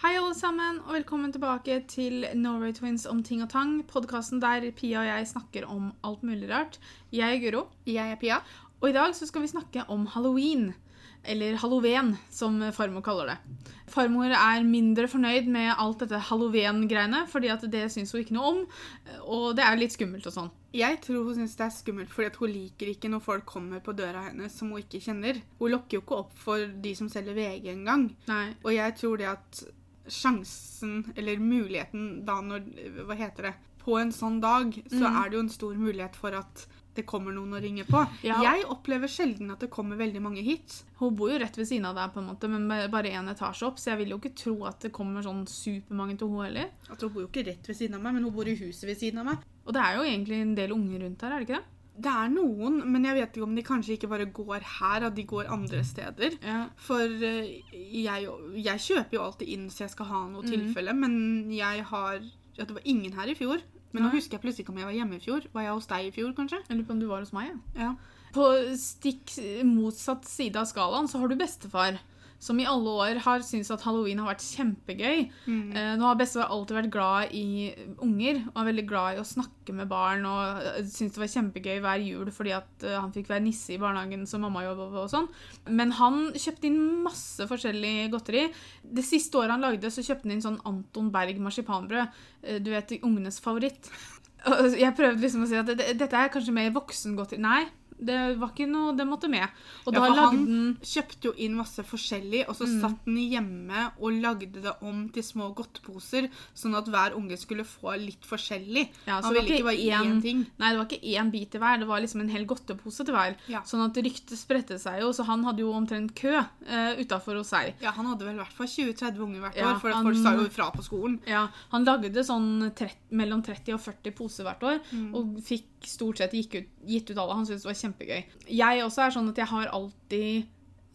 Hei, alle sammen, og velkommen tilbake til Norway Twins om ting og tang. Podkasten der Pia og jeg snakker om alt mulig rart. Jeg er Guro, Jeg er Pia. og i dag så skal vi snakke om halloween. Eller halloween, som farmor kaller det. Farmor er mindre fornøyd med alt dette halloween-greiene, fordi at det syns hun ikke noe om. Og det er litt skummelt og sånn. Jeg tror hun syns det er skummelt fordi at hun liker ikke når folk kommer på døra hennes som hun ikke kjenner. Hun lokker jo ikke opp for de som selger VG engang. Og jeg tror det at sjansen, eller muligheten da når Hva heter det? På en sånn dag, så Mm. er det jo en stor mulighet for at det kommer noen og ringer på. Ja. Jeg opplever sjelden at det kommer veldig mange hit. Hun bor jo rett ved siden av deg, på en måte, men bare én etasje opp, så jeg vil jo ikke tro at det kommer sånn supermange til hun heller. Altså, hun bor jo ikke rett ved siden av meg, men hun bor i huset ved siden av meg. Og det er jo egentlig en del unger rundt her, er det ikke det? Det er noen, men jeg vet ikke om de kanskje ikke bare går her, at de går andre steder. Ja. For eh, jeg, jeg kjøper jo alltid inn så jeg skal ha noe Mhm. tilfelle, men jeg har ja, Det var ingen her i fjor. Men nå husker jeg plutselig ikke om jeg var hjemme i fjor. Var jeg hos deg i fjor, kanskje? Jeg lurer på om du var hos meg, ja. Ja. På stikk motsatt side av skalaen så har du bestefar, som i alle år har syntes at halloween har vært kjempegøy. Mm. Eh, nå har bestefar alltid vært glad i unger, og er veldig glad i å snakke med barn, og eh, syntes det var kjempegøy hver jul fordi at eh, han fikk være nisse i barnehagen som mamma jobba på og sånn. Men han kjøpte inn masse forskjellig godteri. Det siste året han lagde, så kjøpte han inn sånn Anton Berg marsipanbrød. Du vet, ungenes favoritt. Jeg prøvde liksom å si at dette er kanskje mer voksengodteri. Nei, det var ikke noe Det måtte med. Og Ja, da lagde han- den... Kjøpte jo inn masse forskjellig, og så Mm. satt den hjemme og lagde det om til små godteposer, sånn at hver unge skulle få litt forskjellig. ja, så Han ville ikke bare én- én ting. Nei, det var ikke én bit til hver, det var liksom en hel godtepose til hver. Ja. Sånn at ryktet spredte seg jo, så han hadde jo omtrent kø uh, utafor hos seg. Ja, Han hadde vel i hvert fall 20-30 unger hvert år, for han- folk sa jo ifra på skolen. Ja, Han lagde sånn trett- mellom 30 og 40 poser hvert år, Mm. og fikk stort sett ut, gitt ut alle. Han syntes det var kjempegøy. Jeg også er sånn at jeg har alltid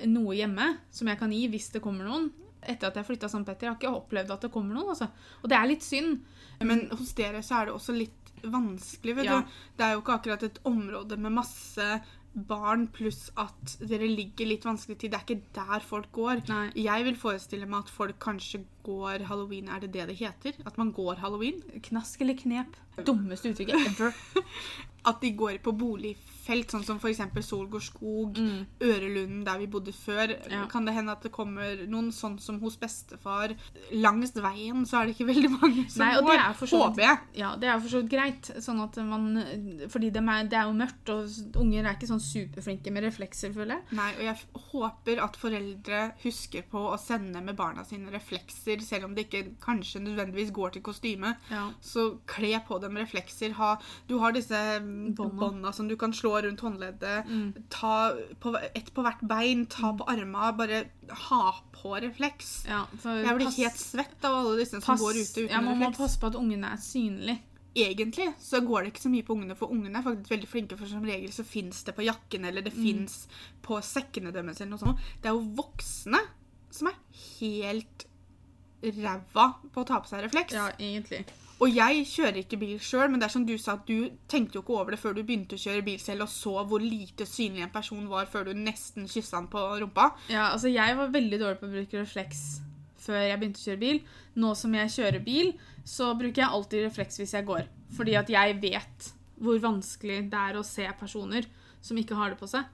noe hjemme som jeg kan gi hvis det kommer noen. Etter at jeg flytta St. Petter. Jeg har ikke opplevd at det kommer noen. altså. Og det er litt synd. Men hos dere så er det også litt vanskelig, vet Ja. du. Det er jo ikke akkurat et område med masse barn, pluss at dere ligger litt vanskelig til. Det er ikke der folk går. Nei. Jeg vil forestille meg at folk kanskje går halloween. Er det det det heter? At man går halloween? Knask eller knep? Dummeste uttrykket ever. At de går på boligfelt, sånn som f.eks. Solgård skog, Mm. Ørelunden, der vi bodde før. Ja. Kan det hende at det kommer noen sånn som hos bestefar? Langs veien så er det ikke veldig mange som Nei, går. for Håper jeg. Ja, det er for så vidt greit. Sånn at man, fordi det er, det er jo mørkt, og unger er ikke sånn superflinke med reflekser, føler jeg. Nei, og jeg håper at foreldre husker på å sende med barna sine reflekser, selv om det ikke kanskje nødvendigvis går til kostyme. Ja. Så kle på dem reflekser. Ha, du har disse mm, Bånda. som du kan slå rundt håndleddet. Mm. Ta på, ett på hvert bein, ta på arma. Bare ha på refleks. Ja, Jeg blir pass- helt svett av alle disse som pass- går ute uten ja, Man må passe på at ungene er synlige. Egentlig så går det ikke så mye på ungene, for ungene er faktisk veldig flinke. For som regel så fins det på jakken, eller det Mm. fins på sekkene deres. eller noe sånt. Det er jo voksne som er helt ræva på å ta på seg refleks. Ja, egentlig. Og jeg kjører ikke bil sjøl, men det er som du sa, at du tenkte jo ikke over det før du begynte å kjøre bil selv, og så hvor lite synlig en person var før du nesten kyssa han på rumpa. Ja, altså Jeg var veldig dårlig på å bruke refleks før jeg begynte å kjøre bil. Nå som jeg kjører bil, så bruker jeg alltid refleks hvis jeg går. Fordi at jeg vet hvor vanskelig det er å se personer som ikke har det på seg.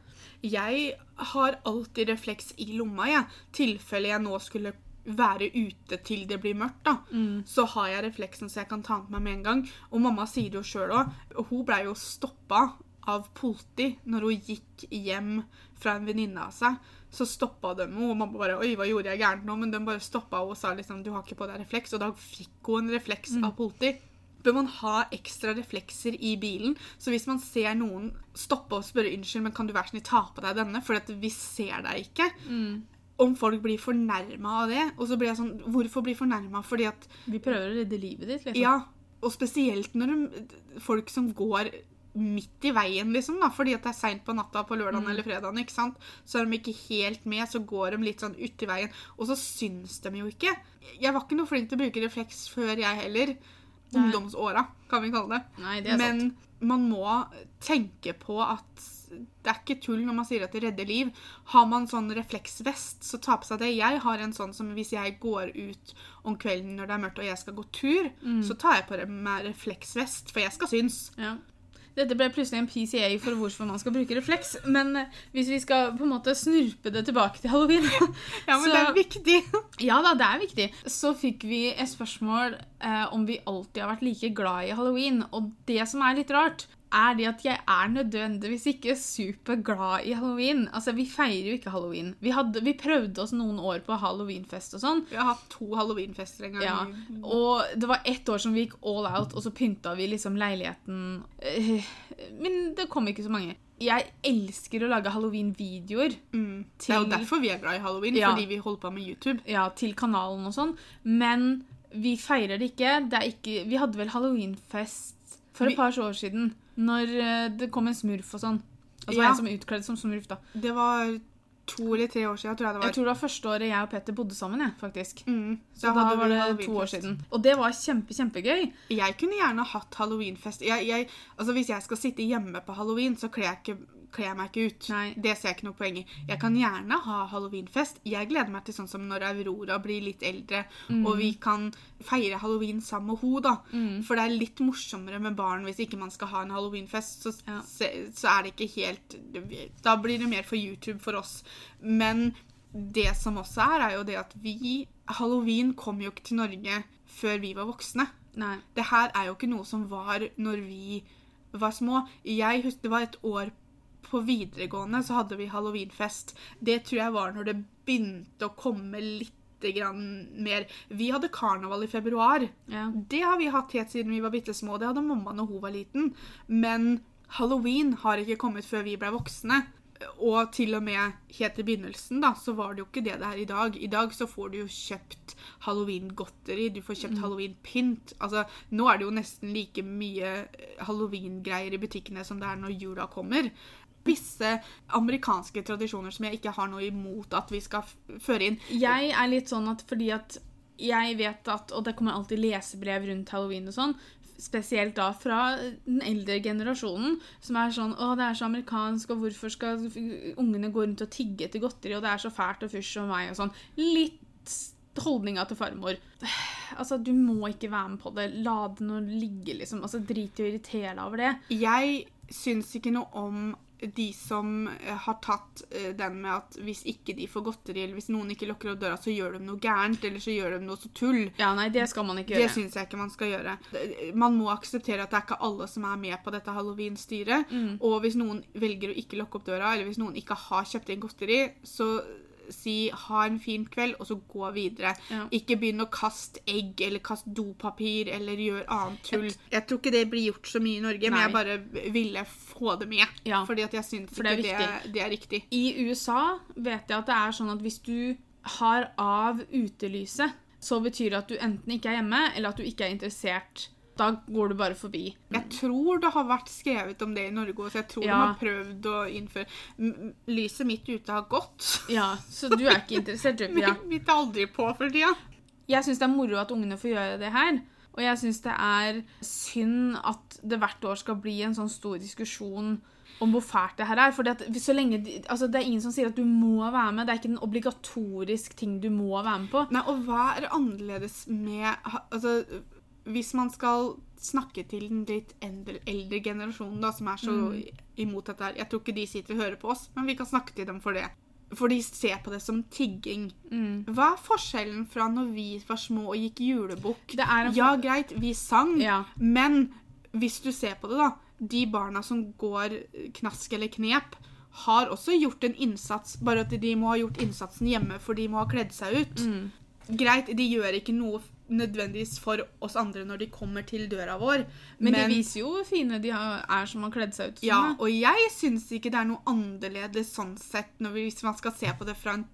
Jeg har alltid refleks i lomma, jeg. Tilfelle jeg nå skulle være ute til det blir mørkt, da. Så har jeg refleksen så jeg kan ta den på meg med en gang. Og mamma sier det jo sjøl òg. Hun blei jo stoppa av politi når hun gikk hjem fra en venninne av seg. Så stoppa de henne, og mamma bare Oi, hva gjorde jeg gærent nå? Men de bare stoppa henne og sa liksom Du har ikke på deg refleks. Og da fikk hun en refleks av politi. Bør man ha ekstra reflekser i bilen? Så hvis man ser noen stoppe og spørre unnskyld, men kan du være snill ta på deg denne, for vi ser deg ikke. Om folk blir fornærma av det. Og så blir jeg sånn Hvorfor bli fornærma? Fordi at Vi prøver å redde livet ditt. liksom. Ja, og spesielt når de, folk som går midt i veien, liksom, da, fordi at det er seint på natta på lørdagen eller fredagen, ikke sant? så er de ikke helt med, så går de litt sånn uti veien, og så syns de jo ikke. Jeg var ikke noe flink til å bruke refleks før, jeg heller. Ungdomsåra, kan vi kalle det. Nei, det er sant. Men man må tenke på at det er ikke tull når man sier at det redder liv. Har man sånn refleksvest, så ta på seg det. Jeg har en sånn som hvis jeg går ut om kvelden når det er mørkt og jeg skal gå tur, så tar jeg på med refleksvest, for jeg skal synes. Ja. Dette ble plutselig en PCA for hvorfor man skal bruke refleks. Men eh, hvis vi skal på en måte snurpe det tilbake til halloween Ja, men så- det er viktig. Ja da, det er viktig. Så fikk vi et spørsmål eh, om vi alltid har vært like glad i halloween. Og det som er litt rart, er det at jeg er nødvendigvis ikke superglad i halloween. Altså, Vi feirer jo ikke halloween. Vi, hadde, vi prøvde oss noen år på halloweenfest og sånn. Vi har hatt to halloweenfester en gang. Ja, og det var ett år som vi gikk all out, og så pynta vi liksom leiligheten Eh, Men det kom ikke så mange. Jeg elsker å lage halloween-videoer Mm. Det er jo derfor vi er glad i halloween, Ja. fordi vi holder på med YouTube. ja, til kanalen og sånn, men vi feirer det ikke. Det er ikke Vi hadde vel halloweenfest for Vi- et par år siden, når eh, det kom en smurf og sånn. Altså Ja. en som utkledd som smurf, da. Det var to eller tre år siden, tror jeg det var. Jeg tror det var første året jeg og Petter bodde sammen, jeg, faktisk. Mm. Så da, var det to år siden. Og det var kjempe, kjempegøy. Jeg kunne gjerne hatt halloweenfest. Jeg, jeg, altså hvis jeg skal sitte hjemme på halloween, så kler jeg, ikke, kler jeg meg ikke ut. Nei. Det ser jeg ikke noe poeng i. Jeg kan gjerne ha halloweenfest. Jeg gleder meg til sånn som når Aurora blir litt eldre, og vi kan feire halloween sammen med henne, da. For det er litt morsommere med barn hvis ikke man skal ha en halloweenfest. Så, Ja. så er det ikke helt Da blir det mer for YouTube for oss. Men det som også er, er jo det at vi Halloween kom jo ikke til Norge før vi var voksne. Nei. Det her er jo ikke noe som var når vi var små. Jeg husker, Det var et år på videregående så hadde vi halloweenfest. Det tror jeg var når det begynte å komme litt grann mer. Vi hadde karneval i februar. Ja. Det har vi hatt helt siden vi var bitte små. Det hadde mamma når hun var liten. Men halloween har ikke kommet før vi ble voksne. Og til og med helt i begynnelsen da, så var det jo ikke det det er i dag. I dag så får du jo kjøpt halloween-godteri, du får kjøpt halloween-pynt. Altså, nå er det jo nesten like mye halloween-greier i butikkene som det er når jula kommer. Visse amerikanske tradisjoner som jeg ikke har noe imot at vi skal føre inn. Jeg er litt sånn at fordi at jeg vet at Og det kommer alltid lesebrev rundt halloween og sånn. Spesielt da fra den eldre generasjonen, som er sånn Å, det er så amerikansk, og hvorfor skal ungene gå rundt og tigge etter godteri, og det er så fælt og fysj og meg og sånn. Litt holdninga til farmor. Altså, du må ikke være med på det. La det nå ligge, liksom. Altså, Drit i å irritere deg over det. Jeg syns ikke noe om de som eh, har tatt eh, den med at hvis ikke de får godteri, eller hvis noen ikke lukker opp døra, så gjør de noe gærent, eller så gjør de noe så tull. Ja, nei, det skal man ikke gjøre. Det syns jeg ikke man skal gjøre. Man må akseptere at det er ikke alle som er med på dette halloween-styret. Mm. Og hvis noen velger å ikke lukke opp døra, eller hvis noen ikke har kjøpt inn godteri, så si ha en fin kveld, og så gå videre. Ja. Ikke begynn å kaste egg eller kaste dopapir eller gjøre annet tull. Jeg tror ikke det blir gjort så mye i Norge, men jeg bare ville få det med. Ja. Fordi at jeg syns ikke det, det er riktig. I USA vet jeg at det er sånn at hvis du har av utelyset, så betyr det at du enten ikke er hjemme, eller at du ikke er interessert. Da går du bare forbi. Jeg tror det har vært skrevet om det i Norge også. Jeg tror Ja. de har prøvd å innføre Lyset mitt ute har gått. Ja, Så du er ikke interessert, du, Ja. Mitt er aldri på for tida. Jeg syns det er moro at ungene får gjøre det her. Og jeg syns det er synd at det hvert år skal bli en sånn stor diskusjon om hvor fælt det her er. For så lenge, de- altså, det er ingen som sier at du må være med. Det er ikke en obligatorisk ting du må være med på. Nei, og hva er annerledes med Altså, hvis man skal snakke til den litt eldre, eldre generasjonen da, som er så imot dette her Jeg tror ikke de sitter og hører på oss, men vi kan snakke til dem for det. For de ser på det som tigging. Mm. Hva er forskjellen fra når vi var små og gikk julebukk? Ja, greit, vi sang, Ja. men hvis du ser på det, da De barna som går knask eller knep, har også gjort en innsats, bare at de må ha gjort innsatsen hjemme, for de må ha kledd seg ut. Mm. Greit, de gjør ikke noe nødvendigvis for oss andre når de kommer til døra vår, Men, de viser jo hvor fine de er som har kledd seg ut. Sånn. ja, og jeg syns ikke det er noe annerledes sånn sett når vi, hvis man skal se på det fra en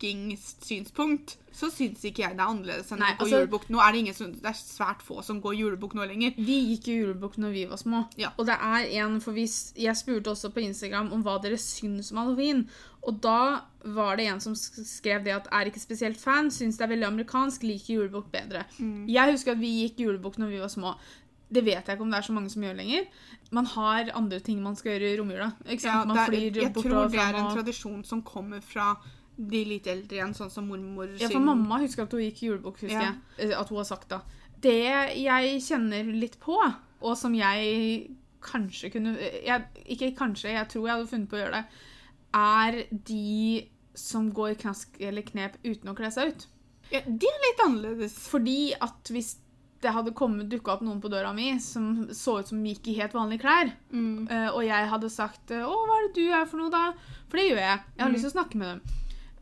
tiggingssynspunkt. Så syns ikke jeg det er annerledes enn Nei, å gå altså- julebukk. Nå er det ingen som, det er svært få som går julebukk nå lenger. Vi gikk jo julebukk når vi var små. Ja. Og det er en, for vi, Jeg spurte også på Instagram om hva dere syns om halloween. Og da var det en som skrev det at er ikke spesielt fan, syns det er veldig amerikansk, liker julebukk bedre. Mm. Jeg husker at vi gikk julebukk når vi var små. Det vet jeg ikke om det er så mange som gjør lenger. Man har andre ting man skal gjøre i romjula. Ja, man jeg tror det er en og tradisjon som kommer fra de litt eldre igjen, sånn som mormor Ja, for mamma husker at hun gikk julebukk, husker Ja. jeg. eh, At hun har sagt da. Det jeg kjenner litt på, og som jeg kanskje kunne jeg, Ikke kanskje, jeg tror jeg hadde funnet på å gjøre det, er de som går knask eller knep uten å kle seg ut. ja, De er litt annerledes. Fordi at hvis det hadde dukka opp noen på døra mi som så ut som gikk i helt vanlige klær, Mm. eh, og jeg hadde sagt 'Å, hva er det du er for noe', da? For det gjør jeg. Jeg har lyst til å snakke med dem.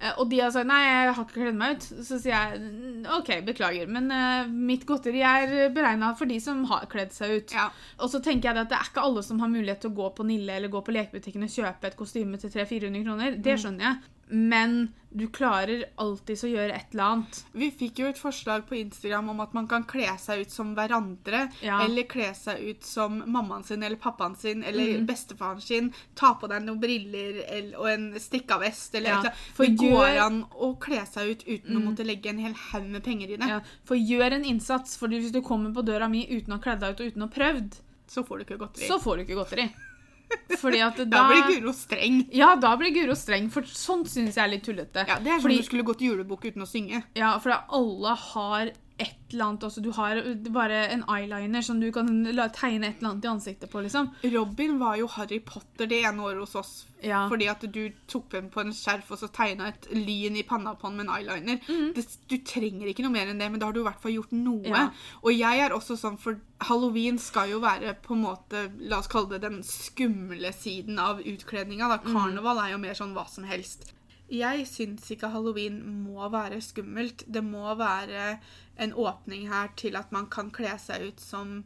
Eh, Og de har sagt 'nei, jeg har ikke kledd meg ut'. Så sier jeg "Mm, 'OK, beklager', men uh, mitt godteri er beregna for de som har kledd seg ut'. Ja. Og så tenker jeg at det er ikke alle som har mulighet til å gå på Nille eller gå på lekebutikken og kjøpe et kostyme til 300-400 kroner. Det skjønner jeg. Men du klarer alltids å gjøre et eller annet. Vi fikk jo et forslag på Instagram om at man kan kle seg ut som hverandre. Ja. Eller kle seg ut som mammaen sin eller pappaen sin eller Mm. bestefaren sin. Ta på deg noen briller eller, og en strikka vest. Eller Ja, et eller annet. for Det går an å kle seg ut uten å måtte legge en hel haug med penger i det. Ja, for gjør en innsats, for hvis du kommer på døra mi uten å ha kledd deg ut og uten å ha prøvd, Så får du ikke godteri. så får du ikke godteri. Fordi at da, Da blir Guro streng. Ja, da blir Guro streng, for sånt syns jeg er litt tullete. Ja, Det er som Fordi- du skulle gått julebukk uten å synge. Ja, for alle har et eller annet også. Du har bare en eyeliner som du kan tegne et eller annet i ansiktet på, liksom. Robin var jo Harry Potter det ene året hos oss. Ja. Fordi at du tok henne på en skjerf og så tegna et lyn i panna på henne med en eyeliner. Det, du trenger ikke noe mer enn det, men da har du i hvert fall gjort noe. Mm. Ja. Og jeg er også sånn, for halloween skal jo være på en måte, la oss kalle det den skumle siden av utkledninga. da. Mm. Karneval er jo mer sånn hva som helst. Jeg syns ikke halloween må være skummelt. Det må være en åpning her til at man kan kle seg ut som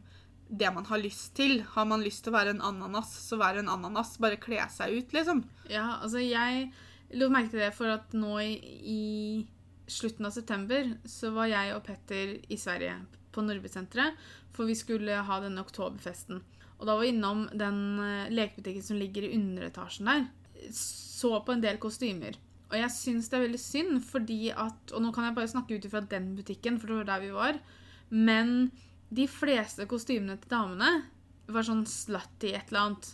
det man har lyst til. Har man lyst til å være en ananas, så være en ananas. Bare kle seg ut, liksom. Ja, altså jeg lot merke til det for at nå i, slutten av september så var jeg og Petter i Sverige på Nordbysenteret, for vi skulle ha denne oktoberfesten. Og da var vi innom den eh, lekebutikken som ligger i underetasjen der. Så på en del kostymer. Og jeg syns det er veldig synd, fordi at Og nå kan jeg bare snakke ut ifra den butikken, for det var der vi var. Men de fleste kostymene til damene var sånn slutty et eller annet.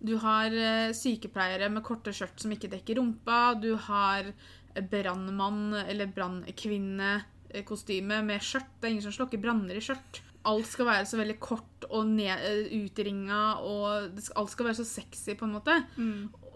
Du har eh, sykepleiere med korte skjørt som ikke dekker rumpa. Du har eh, brannmann eller brannkvinnekostyme med skjørt. Det er ingen som slokker branner i skjørt. Alt skal være så veldig kort og ned, eh, utringa, og alt skal være så sexy, på en måte.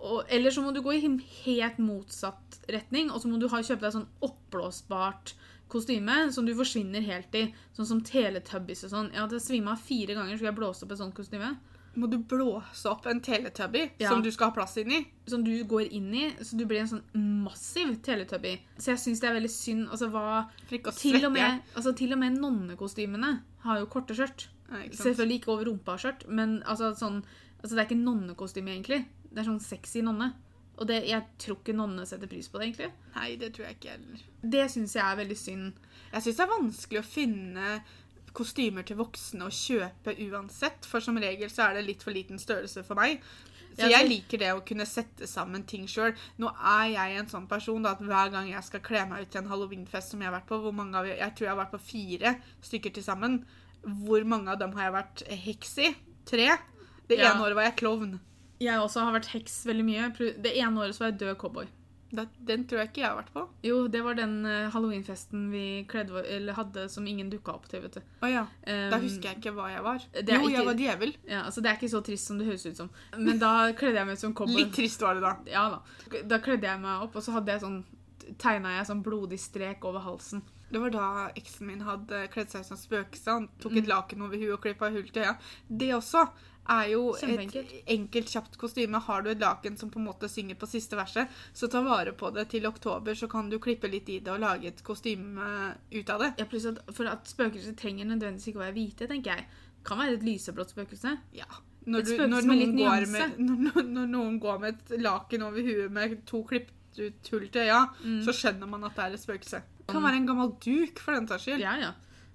Og, eller så må du gå i helt motsatt retning, og så må du ha, kjøpe deg sånn oppblåsbart kostyme som du forsvinner helt i. Sånn som Teletubbies og sånn. Jeg hadde svima fire ganger, så jeg blåse opp et sånt kostyme. Må du blåse opp en teletubby Ja. som du skal ha plass inni? Som du går inn i, så du blir en sånn massiv Teletubby. Så jeg syns det er veldig synd. Altså, hva, til, og med, altså, til og med nonnekostymene har jo korte skjørt. Selvfølgelig ikke over rumpa-skjørt, men altså, sånn, altså, det er ikke nonnekostyme, egentlig. Det er sånn sexy nonne. Og det, jeg tror ikke nonne setter pris på det, egentlig. Nei, det tror jeg ikke heller. Det syns jeg er veldig synd. Jeg syns det er vanskelig å finne kostymer til voksne å kjøpe uansett, for som regel så er det litt for liten størrelse for meg. Så jeg liker det å kunne sette sammen ting sjøl. Nå er jeg en sånn person da, at hver gang jeg skal kle meg ut til en halloweenfest som jeg har vært på, hvor mange av, jeg tror jeg har vært på fire stykker til sammen, hvor mange av dem har jeg vært heks i? Tre? Det Ja. ene året var jeg klovn. Jeg også har vært heks veldig mye. Det ene året så var jeg død cowboy. Den tror jeg ikke jeg har vært på. Jo, det var den eh, halloweenfesten vi kledde, eller hadde som ingen dukka opp til, vet du. Oh, ja. Da husker jeg ikke hva jeg var. Jo, ikke- jeg var djevel. Ja, altså Det er ikke så trist som det høres ut som. Men da kledde jeg meg som cowboy. Litt trist var det da. Ja da. Da kledde jeg meg opp, og så hadde jeg sånn tegna jeg sånn blodig strek over halsen. Det var da eksen min hadde kledd seg ut som spøkelse. Han tok Mm. et laken over huet og klippa hull til øya. Det også er jo et enkelt, kjapt kostyme. Har du et laken som på en måte synger på siste verset, så ta vare på det til oktober, så kan du klippe litt i det og lage et kostyme ut av det. Ja, pluss at For at spøkelser trenger nødvendigvis ikke å være hvite, tenker jeg. Kan være et lyseblått spøkelse. Ja. Når, du, når, noen med, når, når- noen går med et laken over huet med to klippet ut hull til øya, Mm. så skjønner man at det er et spøkelse. Det kan være en gammel duk, for den saks skyld. Ja, ja.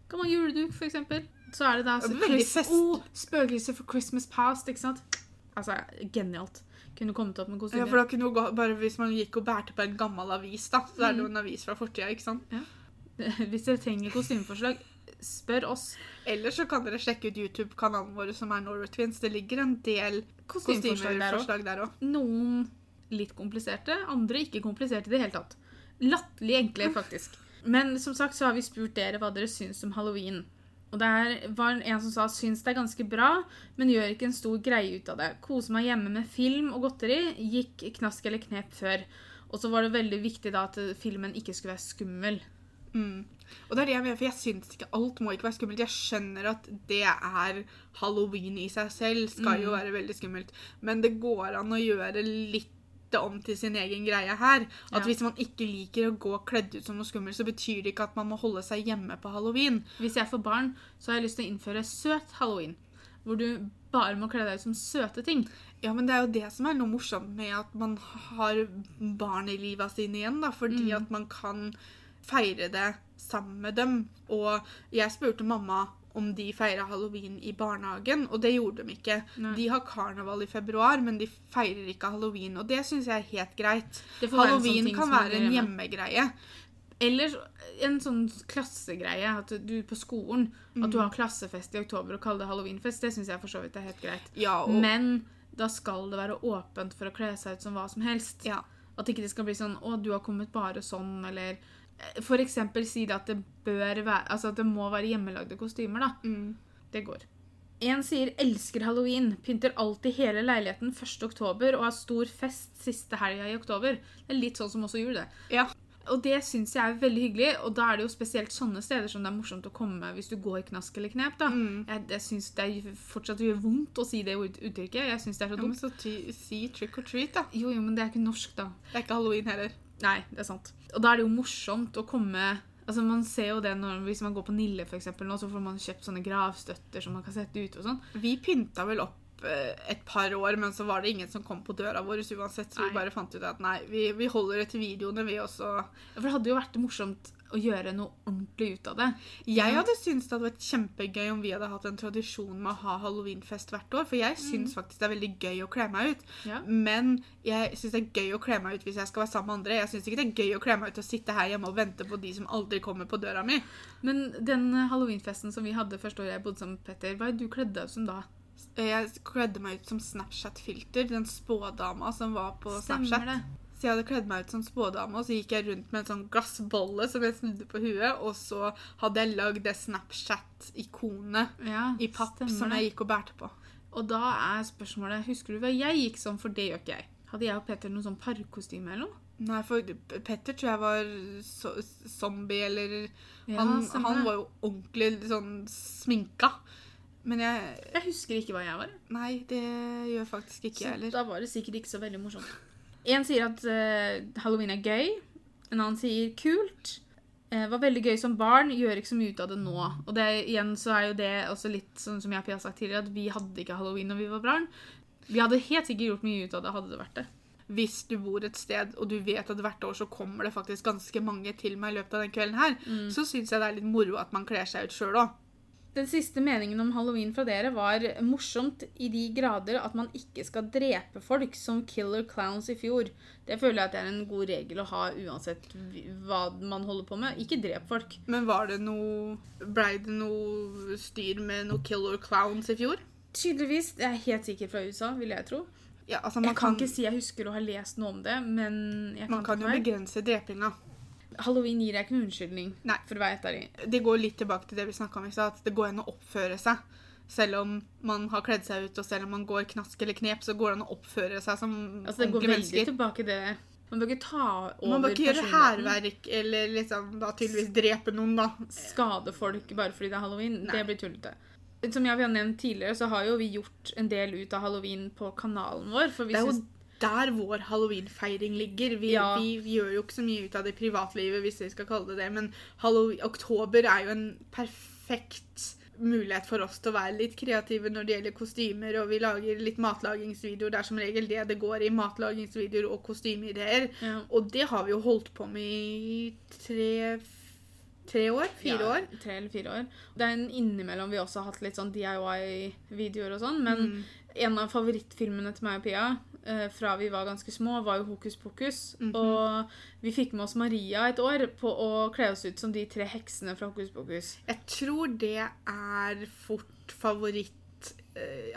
Gammel juleduk, eksempel. Så er det da altså, Veldig fest. Oh, spøkelse for Christmas past, ikke sant? Altså, genialt. Kunne kommet opp med Ja, for da kunne gå, bare Hvis man gikk og bærte på en gammel avis, da, så er det Mm. jo en avis fra fortida. ikke sant? Hvis dere trenger kostymeforslag, spør oss. Eller så kan dere sjekke ut YouTube-kanalen vår som er Norway Twins. Det ligger en del kostymeforslag der òg. Noen litt kompliserte, andre ikke kompliserte i det hele tatt. Latterlig enkle, faktisk. Men som sagt så har vi spurt dere hva dere syns om halloween. Og det var en som sa syns det er ganske bra, men gjør ikke en stor greie ut av det. Kose meg hjemme med film og godteri. Gikk knask eller knep før. Og så var det veldig viktig da at filmen ikke skulle være skummel. Mm. Og det er det jeg mener, for jeg syns ikke alt må ikke være skummelt. Jeg skjønner at det er halloween i seg selv, skal jo være veldig skummelt. Men det går an å gjøre litt det om til sin egen greie her. At Ja. hvis man ikke liker å gå kledd ut som noe skummelt, så betyr det ikke at man må holde seg hjemme på halloween. Hvis jeg får barn, så har jeg lyst til å innføre søt halloween. Hvor du bare må kle deg ut som søte ting. Ja, men det er jo det som er noe morsomt med at man har barn i livet sine igjen, da, fordi Mm. at man kan feire det sammen med dem. Og jeg spurte mamma om de feira halloween i barnehagen, og det gjorde de ikke. Nei. De har karneval i februar, men de feirer ikke halloween, og det syns jeg er helt greit. Halloween være sånn kan være en hjemmegreie. Eller en sånn klassegreie. At du på skolen at Mm. du har klassefest i oktober og kaller det halloweenfest. Det syns jeg for så vidt er helt greit. Ja, og, Men da skal det være åpent for å kle seg ut som hva som helst. ja. At ikke det skal bli sånn 'Å, du har kommet bare sånn', eller eksempel si det at det bør være Altså at det må være hjemmelagde kostymer, da. Mm. Det går. En sier 'elsker halloween', pynter alltid hele leiligheten 1. oktober og har stor fest siste helga i oktober. Det er litt sånn som også jul, det. ja. Og det syns jeg er veldig hyggelig, og da er det jo spesielt sånne steder som det er morsomt å komme hvis du går i knask eller knep. da. Mm. Jeg, jeg syns det er fortsatt gjør vondt å si det uttrykket. Jeg syns det er så ja men så si trick or treat, da. Jo, jo, men det er ikke norsk, da. Det er ikke halloween heller. Nei, det er sant. Og da er det jo morsomt å komme Altså Man ser jo det når, hvis man går på Nille, for eksempel, nå, så får man kjøpt sånne gravstøtter som man kan sette ut. og sånn. Vi pynta vel opp eh, et par år, men så var det ingen som kom på døra vår uansett, så Nei. vi bare fant ut at nei, vi, vi holder det til videoene, vi også. For det hadde jo vært morsomt å gjøre noe ordentlig ut av det. Jeg hadde syntes det hadde vært kjempegøy om vi hadde hatt en tradisjon med å ha halloweenfest hvert år, for jeg syns faktisk det er veldig gøy å kle meg ut. Ja. Men jeg syns det er gøy å kle meg ut hvis jeg skal være sammen med andre. Jeg syns ikke det er gøy å kle meg ut og sitte her hjemme og vente på de som aldri kommer på døra mi. Men den halloweenfesten som vi hadde første året jeg bodde sammen med Petter, hva er det du kledde deg ut som da? Jeg kledde meg ut som Snapchat-filter, den spådama som var på Stemmer Snapchat. det? Jeg hadde kledd meg ut som spådame, og så gikk jeg rundt med en sånn glassbolle som jeg snudde på huet, og så hadde jeg lagd det Snapchat-ikonet Ja, i papp stemmer som jeg gikk og bærte på. Og da er spørsmålet Husker du hva jeg gikk som, for det gjør ikke jeg. Hadde jeg og Petter noe sånn parkostyme eller noe? Nei, for Petter tror jeg var so zombie, eller Ja, han, var jo ordentlig sånn sminka. Men jeg Jeg husker ikke hva jeg var. Nei, det gjør faktisk ikke Så jeg heller. da var det sikkert ikke så veldig morsomt. En sier at uh, halloween er gøy. En annen sier kult. Uh, var veldig gøy som barn, gjør ikke så mye ut av det nå. Og det, igjen så er jo det også litt sånn som jeg har sagt tidligere, at vi hadde ikke halloween når vi var barn. Vi hadde helt sikkert gjort mye ut av det, hadde det vært det. Hvis du bor et sted, og du vet at hvert år så kommer det faktisk ganske mange til meg i løpet av den kvelden her, Mm. så syns jeg det er litt moro at man kler seg ut sjøl òg. Den siste meningen om halloween fra dere var morsomt i de grader at man ikke skal drepe folk som killer clowns i fjor. Det føler jeg at det er en god regel å ha uansett hva man holder på med. Ikke drep folk. Men var det noe Blei det noe styr med noe killer clowns i fjor? Tydeligvis. Det er helt sikkert fra USA, vil jeg tro. Ja, altså Jeg kan kan, ikke si jeg husker å ha lest noe om det, men jeg kan, man kan jo begrense drepinga. Halloween gir deg ikke noen unnskyldning, Nei. for å være helt ærlig. Det går litt tilbake til det vi snakka om at det går an å oppføre seg. Selv om man har kledd seg ut, og selv om man går knask eller knep, så går det an å oppføre seg som Altså, det går veldig mennesker. tilbake til det. Man bør ikke ta over Man bør ikke gjøre hærverk eller liksom da tydeligvis drepe noen, da. skade folk bare fordi det er halloween. Nei. Det blir tullete. Som jeg har nevnt tidligere, så har jo vi gjort en del ut av halloween på kanalen vår. For vi Det er jo der vår halloweenfeiring ligger. Vi, Ja. vi, gjør jo ikke så mye ut av det privatlivet, hvis vi skal kalle det det, men Halloween, oktober er jo en perfekt mulighet for oss til å være litt kreative når det gjelder kostymer, og vi lager litt matlagingsvideoer. Det er som regel det det går i. Matlagingsvideoer og kostymeideer. ja. Og det har vi jo holdt på med i tre, tre år? Fire ja, år? Tre eller fire år. Det er en innimellom vi også har hatt litt sånn DIY-videoer og sånn, men Mm. en av favorittfilmene til meg og Pia fra vi var ganske små, var jo Hokus pokus. Mhm. Og vi fikk med oss Maria et år på å kle oss ut som de tre heksene fra Hokus pokus. Jeg tror det er fort favoritt eh,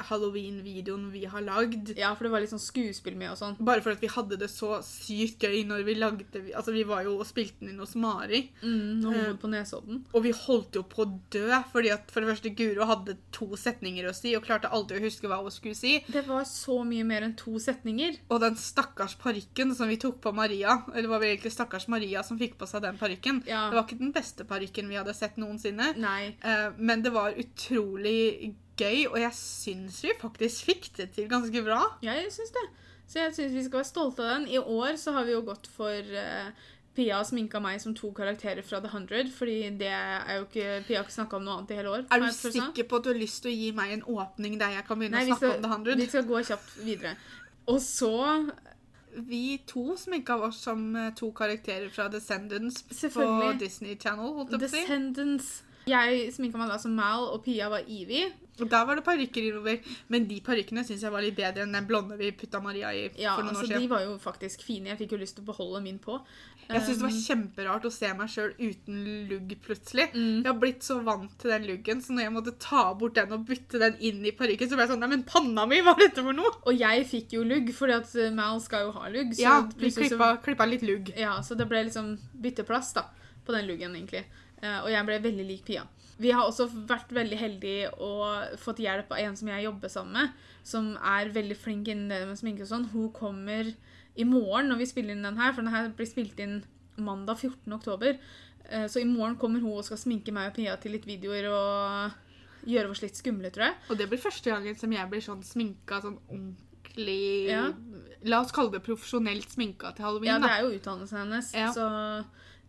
Halloween-videoen vi har lagd. Ja, for det var litt sånn skuespill med og sånn. Bare for at vi hadde det så sykt gøy når vi lagde Altså, vi var jo og spilte den inn hos Mari. Mm, og Eh, på Nesodden. Og vi holdt jo på å dø, fordi at for det første Guro hadde to setninger å si, og klarte alltid å huske hva hun skulle si. Det var så mye mer enn to setninger. Og den stakkars parykken som vi tok på Maria, eller var vel egentlig stakkars Maria som fikk på seg den parykken, Ja. det var ikke den beste parykken vi hadde sett noensinne. Nei. Eh, Men det var utrolig gøy, og jeg syns vi faktisk fikk det til ganske bra. Jeg syns det. Så jeg syns vi skal være stolte av den. I år så har vi jo gått for uh, Pia sminka meg som to karakterer fra The Hundred, fordi det er jo ikke Pia har ikke snakka om noe annet i hele år. Er du sikker på at du har lyst til å gi meg en åpning der jeg kan begynne Nei, å snakke skal, om The Hundred? vi skal gå kjapt videre. Og så Vi to sminka oss som eh, to karakterer fra Descendants på Disney Channel. holdt. Descendants. Jeg sminka meg da som Mal, og Pia var Evie. Der var det parykker innover, men de parykkene syns jeg var litt bedre enn den blonde vi putta Maria i Ja, for noen altså år siden. De var jo faktisk fine. Jeg fikk jo lyst til å beholde min på. Jeg syns det var Um, kjemperart å se meg sjøl uten lugg plutselig. Mm. Jeg har blitt så vant til den luggen, så når jeg måtte ta bort den og bytte den inn i parykken, så ble jeg sånn Nei, men panna mi, hva er dette for noe? Og jeg fikk jo lugg, fordi at eh, Mal skal jo ha lugg. Så Ja, vi klippa, så- klippa, klippa litt lugg. Ja, så det ble liksom bytteplass da, på den luggen, egentlig. Eh, og jeg ble veldig lik Pia. Vi har også vært veldig heldige og fått hjelp av en som jeg jobber sammen med, som er veldig flink innen det med sminke og sånn. Hun kommer i morgen når vi spiller inn den her, for den her blir spilt inn mandag 14. oktober. Eh, så i morgen kommer hun og skal sminke meg og Pia til litt videoer og gjøre oss litt skumle, tror jeg. Og det blir første gangen som jeg blir sånn sminka sånn ordentlig Ja. La oss kalle det profesjonelt sminka til halloween. Ja, det er jo utdannelsen hennes, Ja. så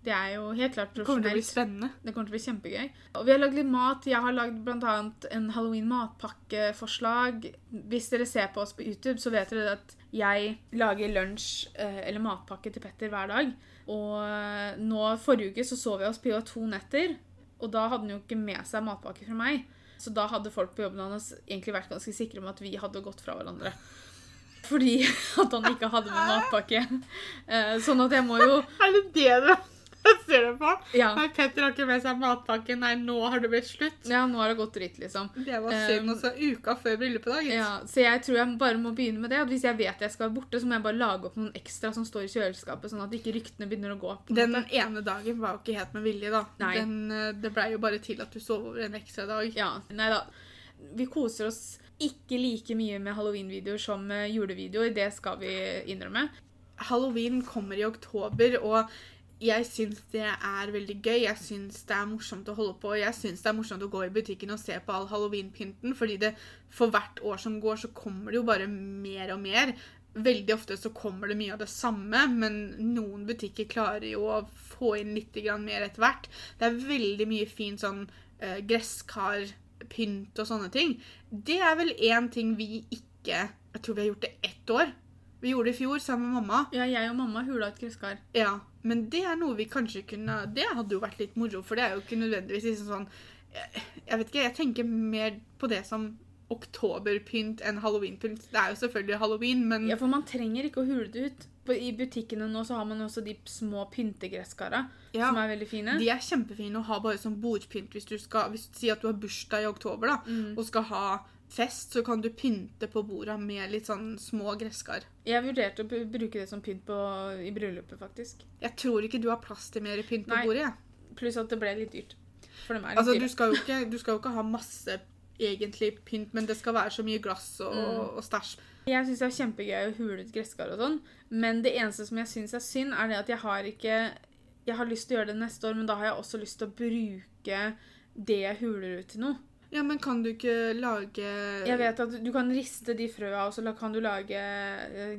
det er jo helt klart Det kommer til å bli spennende. Det kommer til å bli kjempegøy. Og vi har lagd litt mat. Jeg har lagd bl.a. en halloween-matpakkeforslag. Hvis dere ser på oss på YouTube, så vet dere at jeg lager lunsj eh, eller matpakke til Petter hver dag. Og eh, nå forrige uke så sov jeg hos Pia to netter, og da hadde han jo ikke med seg matpakke fra meg. Så da hadde folk på jobben hans egentlig vært ganske sikre om at vi hadde gått fra hverandre. Fordi at han ikke hadde med matpakke. Eh, Sånn at jeg må jo Er det det du? Ja. Nei, Petter har ikke med seg matpakken. Nei, nå har det blitt slutt. Ja, nå har det gått dritt, liksom. Det var Um, synd. Og så uka før bryllupet, da. Ja, så jeg tror jeg bare må begynne med det. At hvis jeg vet jeg skal være borte, så må jeg bare lage opp noen ekstra som står i kjøleskapet, sånn at ikke ryktene begynner å gå. Den måte. ene dagen var jo ikke helt med vilje, da. Nei. Den, eh, det blei jo bare til at du sov over en ekstra dag. Ja, nei da. Vi koser oss ikke like mye med halloween-videoer som julevideoer. Det skal vi innrømme. Halloween kommer i oktober, og jeg syns det er veldig gøy. Jeg syns det er morsomt å holde på. Jeg syns det er morsomt å gå i butikken og se på all halloweenpynten, fordi det for hvert år som går, så kommer det jo bare mer og mer. Veldig ofte så kommer det mye av det samme, men noen butikker klarer jo å få inn litt mer etter hvert. Det er veldig mye fin sånn uh, gresskarpynt og sånne ting. Det er vel én ting vi ikke Jeg tror vi har gjort det ett år. Vi gjorde det i fjor sammen med mamma. Ja, jeg og mamma hula et gresskar. Ja, men det er noe vi kanskje kunne Det hadde jo vært litt moro, for det er jo ikke nødvendigvis liksom sånn Jeg jeg vet ikke, jeg tenker mer på det som oktoberpynt enn halloweenpynt. Det er jo selvfølgelig halloween, men Ja, for man trenger ikke å hule det ut. I butikkene nå så har man også de små pyntegresskara, Ja, som er veldig fine. de er kjempefine å ha bare som bordpynt hvis du skal hvis du sier at du har bursdag i oktober da, Mm. og skal ha fest, så kan du pynte på bordet med litt sånn små gresskar. Jeg vurderte å bruke det som pynt på, i bryllupet, faktisk. Jeg tror ikke du har plass til mer pynt på Nei. bordet. Ja. Pluss at det ble litt dyrt. For dem er litt Altså, dyre. du skal, jo ikke, du skal jo ikke ha masse egentlig pynt, men det skal være så mye glass og, Mm. og stæsj. Jeg syns det er kjempegøy å hule ut gresskar og sånn, men det eneste som jeg syns er synd, er det at jeg har ikke Jeg har lyst til å gjøre det neste år, men da har jeg også lyst til å bruke det jeg huler ut til noe. Ja, men kan du ikke lage Jeg vet at du kan riste de frøa, og så kan du lage eh,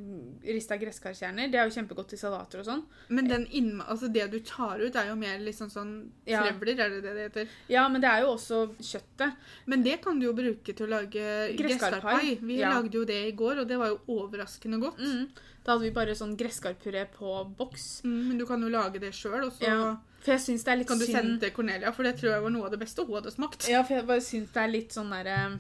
rista gresskarkjerner. Det er jo kjempegodt i salater og sånn. Men den innma... Altså, det du tar ut, er jo mer liksom sånn Ja. trevler, er det det det heter? Ja, men det er jo også kjøttet. Men det kan du jo bruke til å lage gresskarpai. Vi Ja. lagde jo det i går, og det var jo overraskende godt. Mm. Da hadde vi bare sånn gresskarpuré på boks. Mm, men du kan jo lage det sjøl, og så Ja. For jeg syns det er litt kan du sende til Cornelia, for det tror jeg var noe av det beste hun hadde smakt. Ja, for jeg bare syns det er litt sånn derre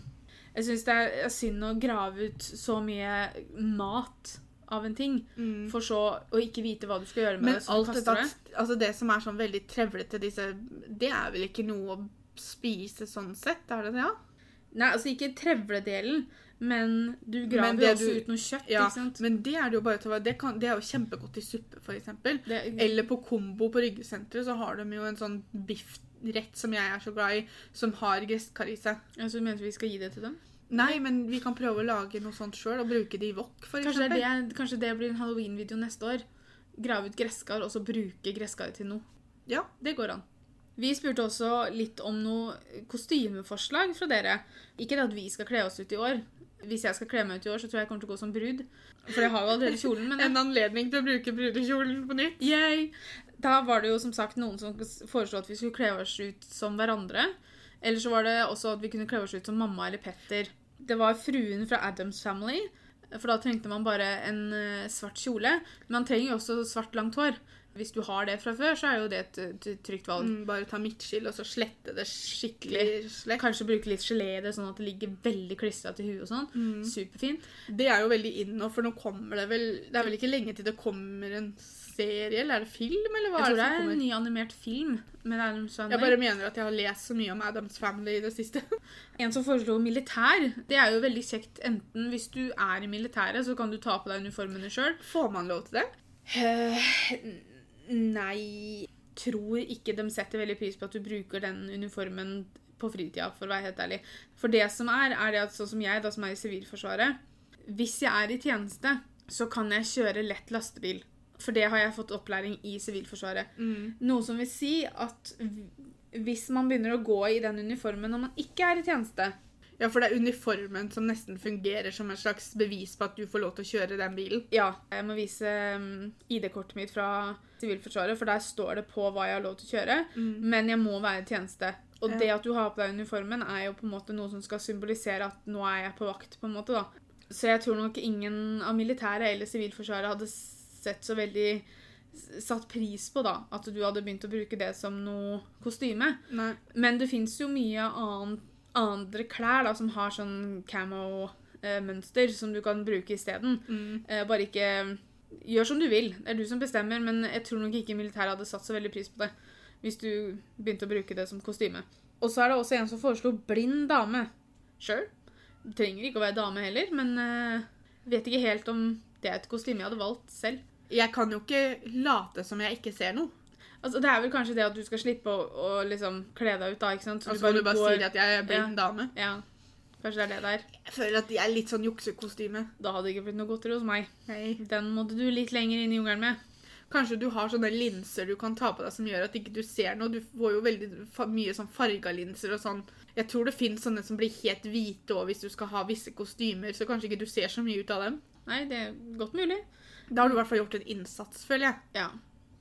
Jeg syns det er synd å grave ut så mye mat av en ting, for så å ikke vite hva du skal gjøre med Men det, Men alt dette, det. altså det som er sånn veldig trevlete, disse Det er vel ikke noe å spise sånn sett, er det det? Ja? Nei, altså ikke trevledelen, men du graver Men jo også du- ut noe kjøtt, ja ikke sant? men det er det jo bare til å være det, kan, det er jo kjempegodt i suppe, eksempel. Eller på Kombo på Ryggesenteret så har de jo en sånn biffrett som jeg er så glad i, som har gresskar i seg. du mener vi skal gi det til dem? Nei, men vi kan prøve å lage noe sånt sjøl og bruke det i wok, for Kanskje det, kanskje det blir en halloween-video neste år. Grave ut gresskar, og så bruke gresskaret til noe. Ja. Det går an. Vi spurte også litt om noe kostymeforslag fra dere. Ikke at vi skal kle oss ut i år. Hvis jeg skal kle meg ut i år, så tror jeg jeg kommer til å gå som brud. For jeg har jo allerede kjolen, men En anledning til å bruke brudekjolen på nytt. Yay! Da var det jo som sagt noen som foreslo at vi skulle kle oss ut som hverandre. Eller så var det også at vi kunne kle oss ut som mamma eller Petter. Det var fruen fra Adams Family, for da trengte man bare en eh, svart kjole. Men man trenger jo også svart, langt hår. Hvis du har det fra før, så er jo det et, trygt valg. Mm, bare ta midtskill og så slette det skikkelig slett. Kanskje bruke litt gelé i det, sånn at det ligger veldig klistra til huet og sånn. Mm. Superfint. Det er jo veldig in nå, for nå kommer det vel Det er vel ikke lenge til det kommer en serie, eller er det film, eller hva Jeg er tror det det er en kommer? ny animert film med Adams Family. Jeg bare mener at jeg har lest så mye om Adams Family i det siste. En som foreslo militær. Det er jo veldig kjekt. Enten hvis du er i militæret, så kan du ta på deg uniformene sjøl. Får man lov til det? Nei Tror ikke de setter veldig pris på at du bruker den uniformen på fritida, for å være helt ærlig. For det som er, er det at sånn som jeg, da som er i Sivilforsvaret Hvis jeg er i tjeneste, så kan jeg kjøre lett lastebil. For det har jeg fått opplæring i Sivilforsvaret. Noe som vil si at hvis man begynner å gå i den uniformen når man ikke er i tjeneste, Ja, for det er uniformen som nesten fungerer som en slags bevis på at du får lov til å kjøre den bilen. Ja, jeg må vise um, ID-kortet mitt fra Sivilforsvaret, for der står det på hva jeg har lov til å kjøre. Men jeg må være i tjeneste. Og Ja. det at du har på deg uniformen, er jo på en måte noe som skal symbolisere at nå er jeg på vakt. på en måte da. Så jeg tror nok ingen av militæret eller Sivilforsvaret hadde sett så veldig satt pris på da, at du hadde begynt å bruke det som noe kostyme. Nei. Men det fins jo mye annet, andre klær da, som har sånn camo-mønster som du kan bruke isteden. Mm. Eh, bare ikke Gjør som du vil. Det er du som bestemmer, men jeg tror nok ikke militæret hadde satt så veldig pris på det hvis du begynte å bruke det som kostyme. Og så er det også en som foreslo blind dame. Sure. Du trenger ikke å være dame heller, men eh, vet ikke helt om det er et kostyme jeg hadde valgt selv. Jeg kan jo ikke late som jeg ikke ser noe. Altså, Det er vel kanskje det at du skal slippe å, å liksom kle deg ut, da. ikke sant? Så Altså, du bare går- sier at jeg er blind dame. Ja, kanskje det er det der. Jeg føler at jeg er litt sånn juksekostyme. Da hadde det ikke blitt noe godteri hos meg. Nei. Den måtte du litt lenger inn i jungelen med. Kanskje du har sånne linser du kan ta på deg som gjør at ikke du ser noe. Du får jo veldig mye sånn farga linser og sånn. Jeg tror det finnes sånne som blir helt hvite òg hvis du skal ha visse kostymer, så kanskje ikke du ser så mye ut av dem. Nei, det er godt mulig. Da har du i hvert fall gjort en innsats, føler jeg. Ja.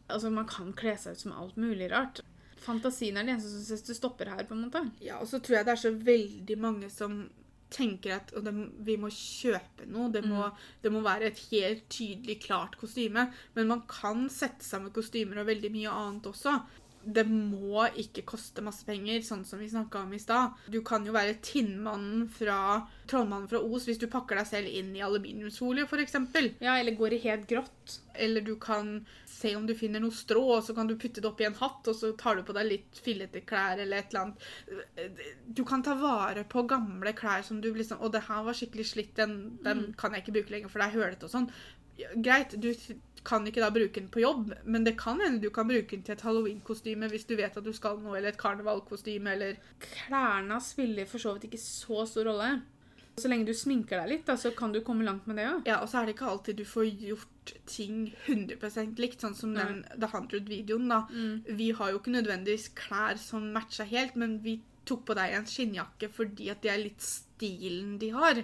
Altså, man kan kle seg ut som alt mulig rart. Fantasien er det eneste som synes du stopper her, på en måte. Ja, og så tror jeg det er så veldig mange som tenker at det, vi må kjøpe noe. Det må, det må være et helt tydelig, klart kostyme. Men man kan sette sammen kostymer og veldig mye annet også. Det må ikke koste masse penger, sånn som vi snakka om i stad. Du kan jo være Tinnmannen fra Trollmannen fra Os hvis du pakker deg selv inn i aluminiumsfolie, f.eks. Ja, eller går i helt grått. Eller du kan se om du finner noe strå, og så kan du putte det oppi en hatt, og så tar du på deg litt fillete klær eller et eller annet. Du kan ta vare på gamle klær som du liksom Å, det her var skikkelig slitt, den, den kan jeg ikke bruke lenger, for det er hølete og sånn. Greit, du kan ikke da bruke den på jobb, men det kan hende du kan bruke den til et halloween-kostyme hvis du vet at du skal noe, eller et karnevalkostyme, eller Klærne spiller for så vidt ikke så stor rolle. Så lenge du sminker deg litt, da, så kan du komme langt med det òg. Ja, og så er det ikke alltid du får gjort ting 100 likt, sånn som den The Hundred-videoen, da. Vi har jo ikke nødvendigvis klær som matcher helt, men vi tok på deg en skinnjakke fordi at det er litt stilen de har.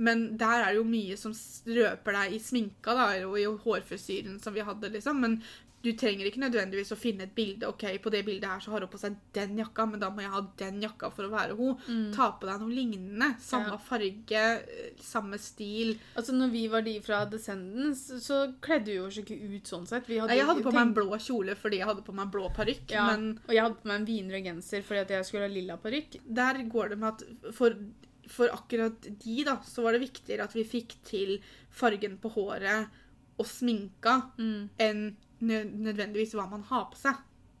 Men der er det jo mye som røper deg i sminka da, og i hårfrisyren som vi hadde, liksom. Men du trenger ikke nødvendigvis å finne et bilde. ok, På det bildet her så har hun på seg den jakka, men da må jeg ha den jakka for å være hun. Ta på deg noe lignende. Samme Ja. farge, eh, samme stil. Altså, når vi var de fra Descendants, så kledde vi oss ikke ut sånn sett. Vi Nei, Jeg hadde på meg en blå kjole fordi jeg hadde på meg en blå parykk. ja, Men Og jeg hadde på meg en vinrød genser fordi at jeg skulle ha lilla parykk. der går det med at for for akkurat de, da, så var det viktigere at vi fikk til fargen på håret og sminka Mm. enn nødvendigvis hva man har på seg.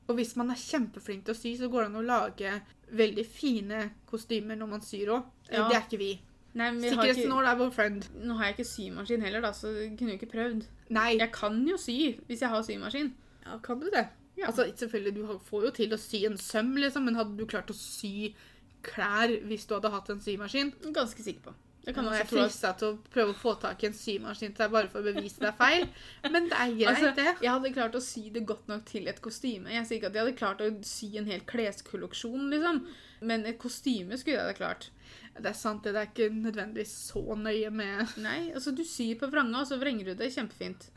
Og hvis man er kjempeflink til å sy, så går det an å lage veldig fine kostymer når man syr òg. Ja. Det er ikke vi. Nei, vi Sikkerhetsnål er vår friend. nå har jeg ikke symaskin heller, da, så kunne jo ikke prøvd. Nei, Jeg kan jo sy hvis jeg har symaskin. ja, kan du det? Ja. Altså, selvfølgelig, Du får jo til å sy en søm, liksom, men hadde du klart å sy klær hvis du hadde hatt en symaskin? Ganske sikker på. Jeg kan også jeg frista til å prøve å få tak i en symaskin til deg bare for å bevise det er feil, men det er greit, Altså, det. jeg hadde klart å sy det godt nok til et kostyme. Jeg sier ikke at jeg hadde klart å sy en hel kleskolleksjon, liksom. Men et kostyme skulle jeg ha klart. Det er sant, det. Det er ikke nødvendigvis så nøye med Nei, altså du syr på vranga, og så vrenger du det kjempefint.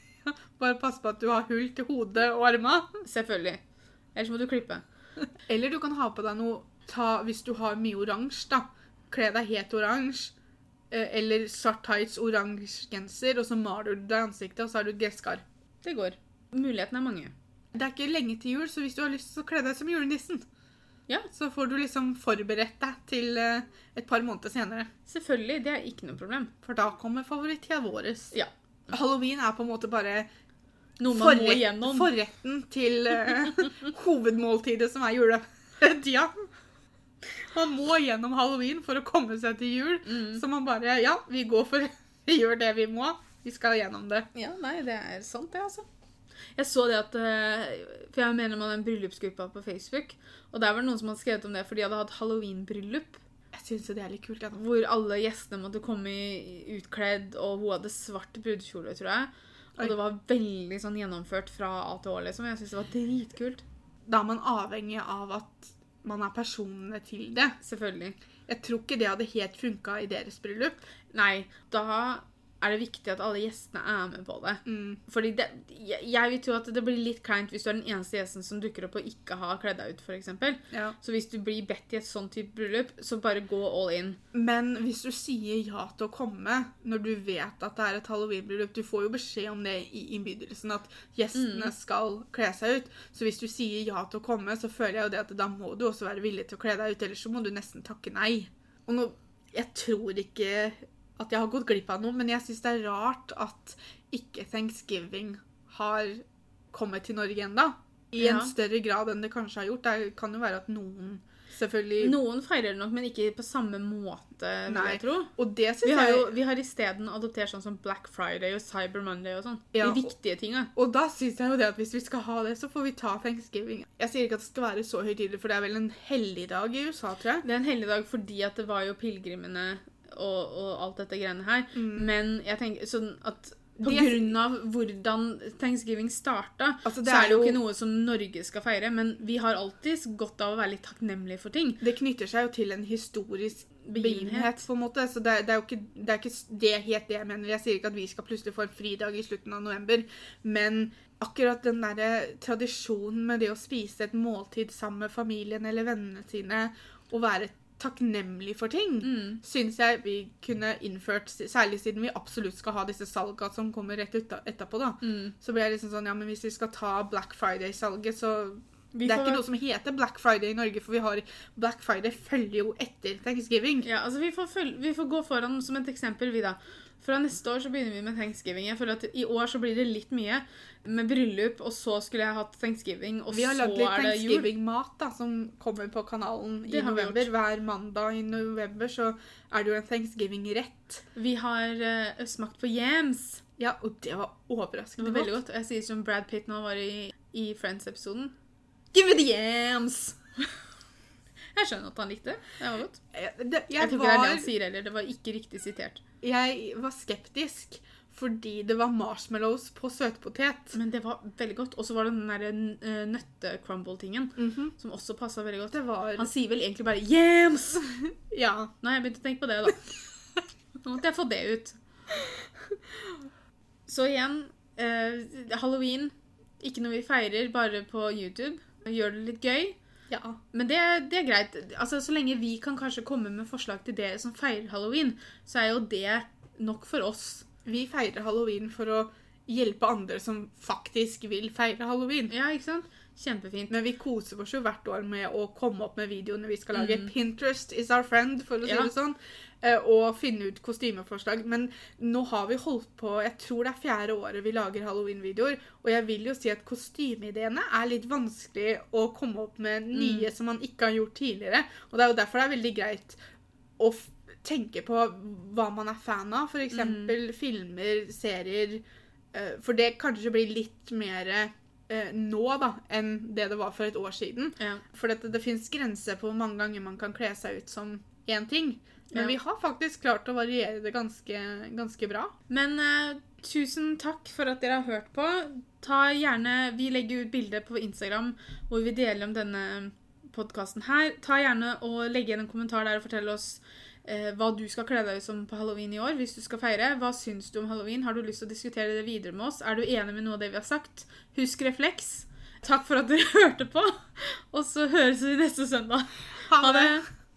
Bare pass på at du har hull til hodet og arma. Selvfølgelig. Ellers må du klippe. Eller du kan ha på deg noe ta, Hvis du har mye oransje, da. Kle deg helt oransje. eh, Eller svart tights, oransje genser, og så maler du deg ansiktet, og så har du gresskar. Det går. Mulighetene er mange. Det er ikke lenge til jul, så hvis du har lyst, så kle deg som julenissen. Ja. Så får du liksom forberedt deg til eh, et par måneder senere. Selvfølgelig. Det er ikke noe problem. For da kommer favorittida vår. Ja. Halloween er på en måte bare Noe man må igjennom. forretten til eh, hovedmåltidet som er juletida. Man må gjennom halloween for å komme seg til jul. Mm. Så man bare Ja, vi går for Vi gjør det vi må. Vi skal gjennom det. Ja, nei, det er sant, det, altså. Jeg så det at eh, For jeg mener man er en bryllupsgruppa på Facebook. Og der var det noen som hadde skrevet om det, for de hadde hatt halloween-bryllup. Jeg syns jo det er litt kult. Ja. Hvor alle gjestene måtte komme i- utkledd, og hun hadde svart brudekjole, tror jeg. Oi. Og det var veldig sånn gjennomført fra A til Å, liksom. Jeg syns det var dritkult. Da er man avhengig av at man er personene til det. Selvfølgelig. Jeg tror ikke det hadde helt funka i deres bryllup. Nei, da er det viktig at alle gjestene er med på det. Mm. Fordi det, jeg, jeg vil tro at det blir litt kleint hvis du er den eneste gjesten som dukker opp og ikke har kledd deg ut, f.eks. Ja. Så hvis du blir bedt i et sånn type bryllup, så bare gå all in. Men hvis du sier ja til å komme når du vet at det er et halloweenbryllup Du får jo beskjed om det i innbydelsen, at gjestene skal kle seg ut. Så hvis du sier ja til å komme, så føler jeg jo det at da må du også være villig til å kle deg ut. Ellers så må du nesten takke nei. Og nå, jeg tror ikke at jeg har gått glipp av noe, men jeg syns det er rart at ikke thanksgiving har kommet til Norge ennå. I Ja. en større grad enn det kanskje har gjort. Det kan jo være at noen selvfølgelig Noen feirer det nok, men ikke på samme måte, vil Nei. jeg tro. Og det synes Vi har jo vi har isteden adoptert sånn som Black Friday og Cyber Monday og sånn. Ja, De viktige tinga. Og da syns jeg jo det at hvis vi skal ha det, så får vi ta thanksgiving. Jeg sier ikke at det skal være så høytidelig, for det er vel en helligdag i USA, tror jeg. Det er en helligdag fordi at det var jo pilegrimene og, og alt dette greiene her. Men jeg tenker sånn at på Det- grunn av hvordan thanksgiving starta, Altså, så er det jo ikke noe som Norge skal feire. Men vi har alltid godt av å være litt takknemlige for ting. Det knytter seg jo til en historisk Begivenhet. på en måte. Så det det er jo ikke det, er ikke det helt det jeg mener. Jeg sier ikke at vi skal plutselig få en fridag i slutten av november, men akkurat den derre tradisjonen med det å spise et måltid sammen med familien eller vennene sine, og være takknemlig for ting, Mm. syns jeg vi kunne innført, særlig siden vi absolutt skal ha disse salga som kommer rett etterpå, da. Mm. Så blir jeg liksom sånn, ja, men hvis vi skal ta Black Friday-salget, så Vi Det er får- ikke noe som heter Black Friday i Norge, for vi har Black Friday følger jo etter Thanksgiving. Ja, altså vi får, føl- vi får gå foran som et eksempel, vi da. Fra neste år så begynner vi med thanksgiving. Jeg føler at I år så blir det litt mye med bryllup, og så skulle jeg hatt thanksgiving, og Vi har så lagd litt er det jul. Thanksgiving-mat da, som kommer på kanalen i Det har november. Hver mandag i november så er det jo en Thanksgiving-rett. Vi har uh, smakt på yams. Ja, og det var overraskende Det var veldig godt. godt. Jeg sier som Brad Pitt nå var i, i Friends-episoden. Give me the yams! jeg skjønner at han likte det. Det var godt. Jeg, det, Jeg jeg, tror ikke det er det han sier heller. Det var ikke riktig sitert. jeg var skeptisk fordi det var marshmallows på søtpotet. Men det var veldig godt. Og så var det den der uh, nøtte-crumble-tingen, Mhm. som også passa veldig godt. Det var Han sier vel egentlig bare 'yams'! Ja. Nå har jeg begynt å tenke på det, da. Nå måtte jeg få det ut. Så igjen, eh, halloween. Ikke noe vi feirer, bare på YouTube. Gjør det litt gøy. ja. Men det, det er greit. Altså, Så lenge vi kan kanskje komme med forslag til dere som feirer halloween, så er jo det nok for oss. Vi feirer halloween for å hjelpe andre som faktisk vil feire halloween. Ja, ikke sant? Kjempefint. Men vi koser oss jo hvert år med å komme opp med videoene vi skal lage. Pinterest is our friend, for å si Mm. Ja. det sånn. eh, Og finne ut kostymeforslag. Men nå har vi holdt på Jeg tror det er fjerde året vi lager halloween-videoer. Og jeg vil jo si at kostymeideene er litt vanskelig å komme opp med nye Mm. som man ikke har gjort tidligere. Og det er jo derfor det er veldig greit å tenke på hva man er fan av. Eksempel Mm. filmer, serier. Eh, For det kanskje blir litt mer eh, nå da, enn det det var for et år siden. Ja. For det, det fins grenser på hvor mange ganger man kan kle seg ut som én ting. Men Ja. vi har faktisk klart å variere det ganske, ganske bra. Men uh, tusen takk for at dere har hørt på. Ta gjerne, Vi legger ut bilde på Instagram hvor vi deler om denne podkasten her. Ta gjerne og Legg igjen en kommentar der og fortell oss hva du skal kle deg ut som på halloween i år. hvis du skal feire. Hva syns du om halloween? Har du lyst til å diskutere det videre med oss? Er du enig med noe av det vi har sagt? Husk refleks. Takk for at dere hørte på, og så høres vi neste søndag. Ha det!